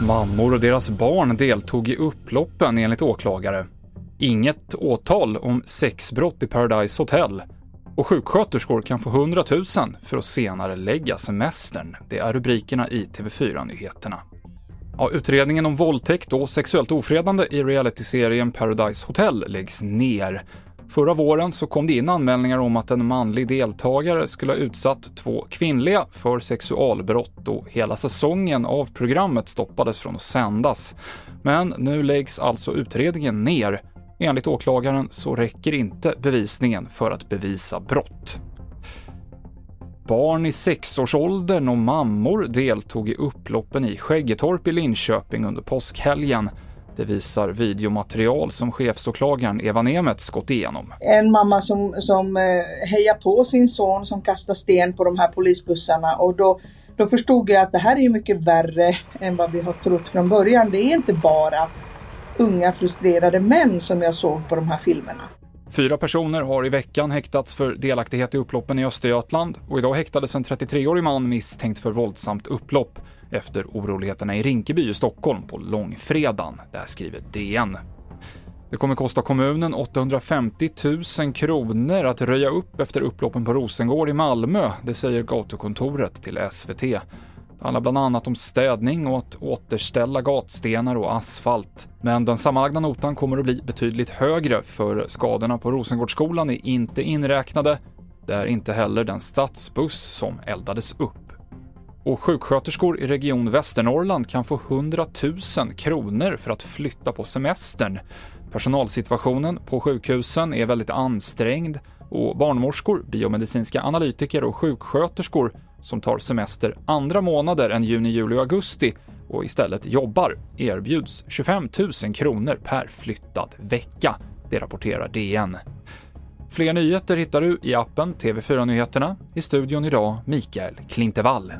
Mammor och deras barn deltog i upploppen enligt åklagare. Inget åtal om sexbrott i Paradise Hotel. Och sjuksköterskor kan få 100 000 för att senare lägga semestern. Det är rubrikerna i TV4-nyheterna. Ja, utredningen om våldtäkt och sexuellt ofredande i realityserien Paradise Hotel läggs ner. Förra våren så kom det in anmälningar om att en manlig deltagare skulle ha utsatt två kvinnliga för sexualbrott och hela säsongen av programmet stoppades från att sändas. Men nu läggs alltså utredningen ner. Enligt åklagaren så räcker inte bevisningen för att bevisa brott. Barn i sexårsåldern och mammor deltog i upploppen i Skäggetorp i Linköping under påskhelgen. Det visar videomaterial som chefsåklagaren Eva Nemets gått igenom. En mamma som, som eh, hejar på sin son som kastar sten på de här polisbussarna och då, då förstod jag att det här är mycket värre än vad vi har trott från början. Det är inte bara unga frustrerade män som jag såg på de här filmerna. Fyra personer har i veckan häktats för delaktighet i upploppen i Östergötland och idag häktades en 33-årig man misstänkt för våldsamt upplopp efter oroligheterna i Rinkeby i Stockholm på långfredagen. Det här skriver DN. Det kommer kosta kommunen 850 000 kronor att röja upp efter upploppen på Rosengård i Malmö, det säger gatukontoret till SVT. Det handlar bland annat om städning och att återställa gatstenar och asfalt. Men den sammanlagda notan kommer att bli betydligt högre för skadorna på Rosengårdsskolan är inte inräknade. Det är inte heller den stadsbuss som eldades upp. Och sjuksköterskor i Region Västernorrland kan få 100 000 kronor för att flytta på semestern. Personalsituationen på sjukhusen är väldigt ansträngd och barnmorskor, biomedicinska analytiker och sjuksköterskor som tar semester andra månader än juni, juli och augusti och istället jobbar erbjuds 25 000 kronor per flyttad vecka. Det rapporterar DN. Fler nyheter hittar du i appen TV4 Nyheterna. I studion idag Mikael Klintevall.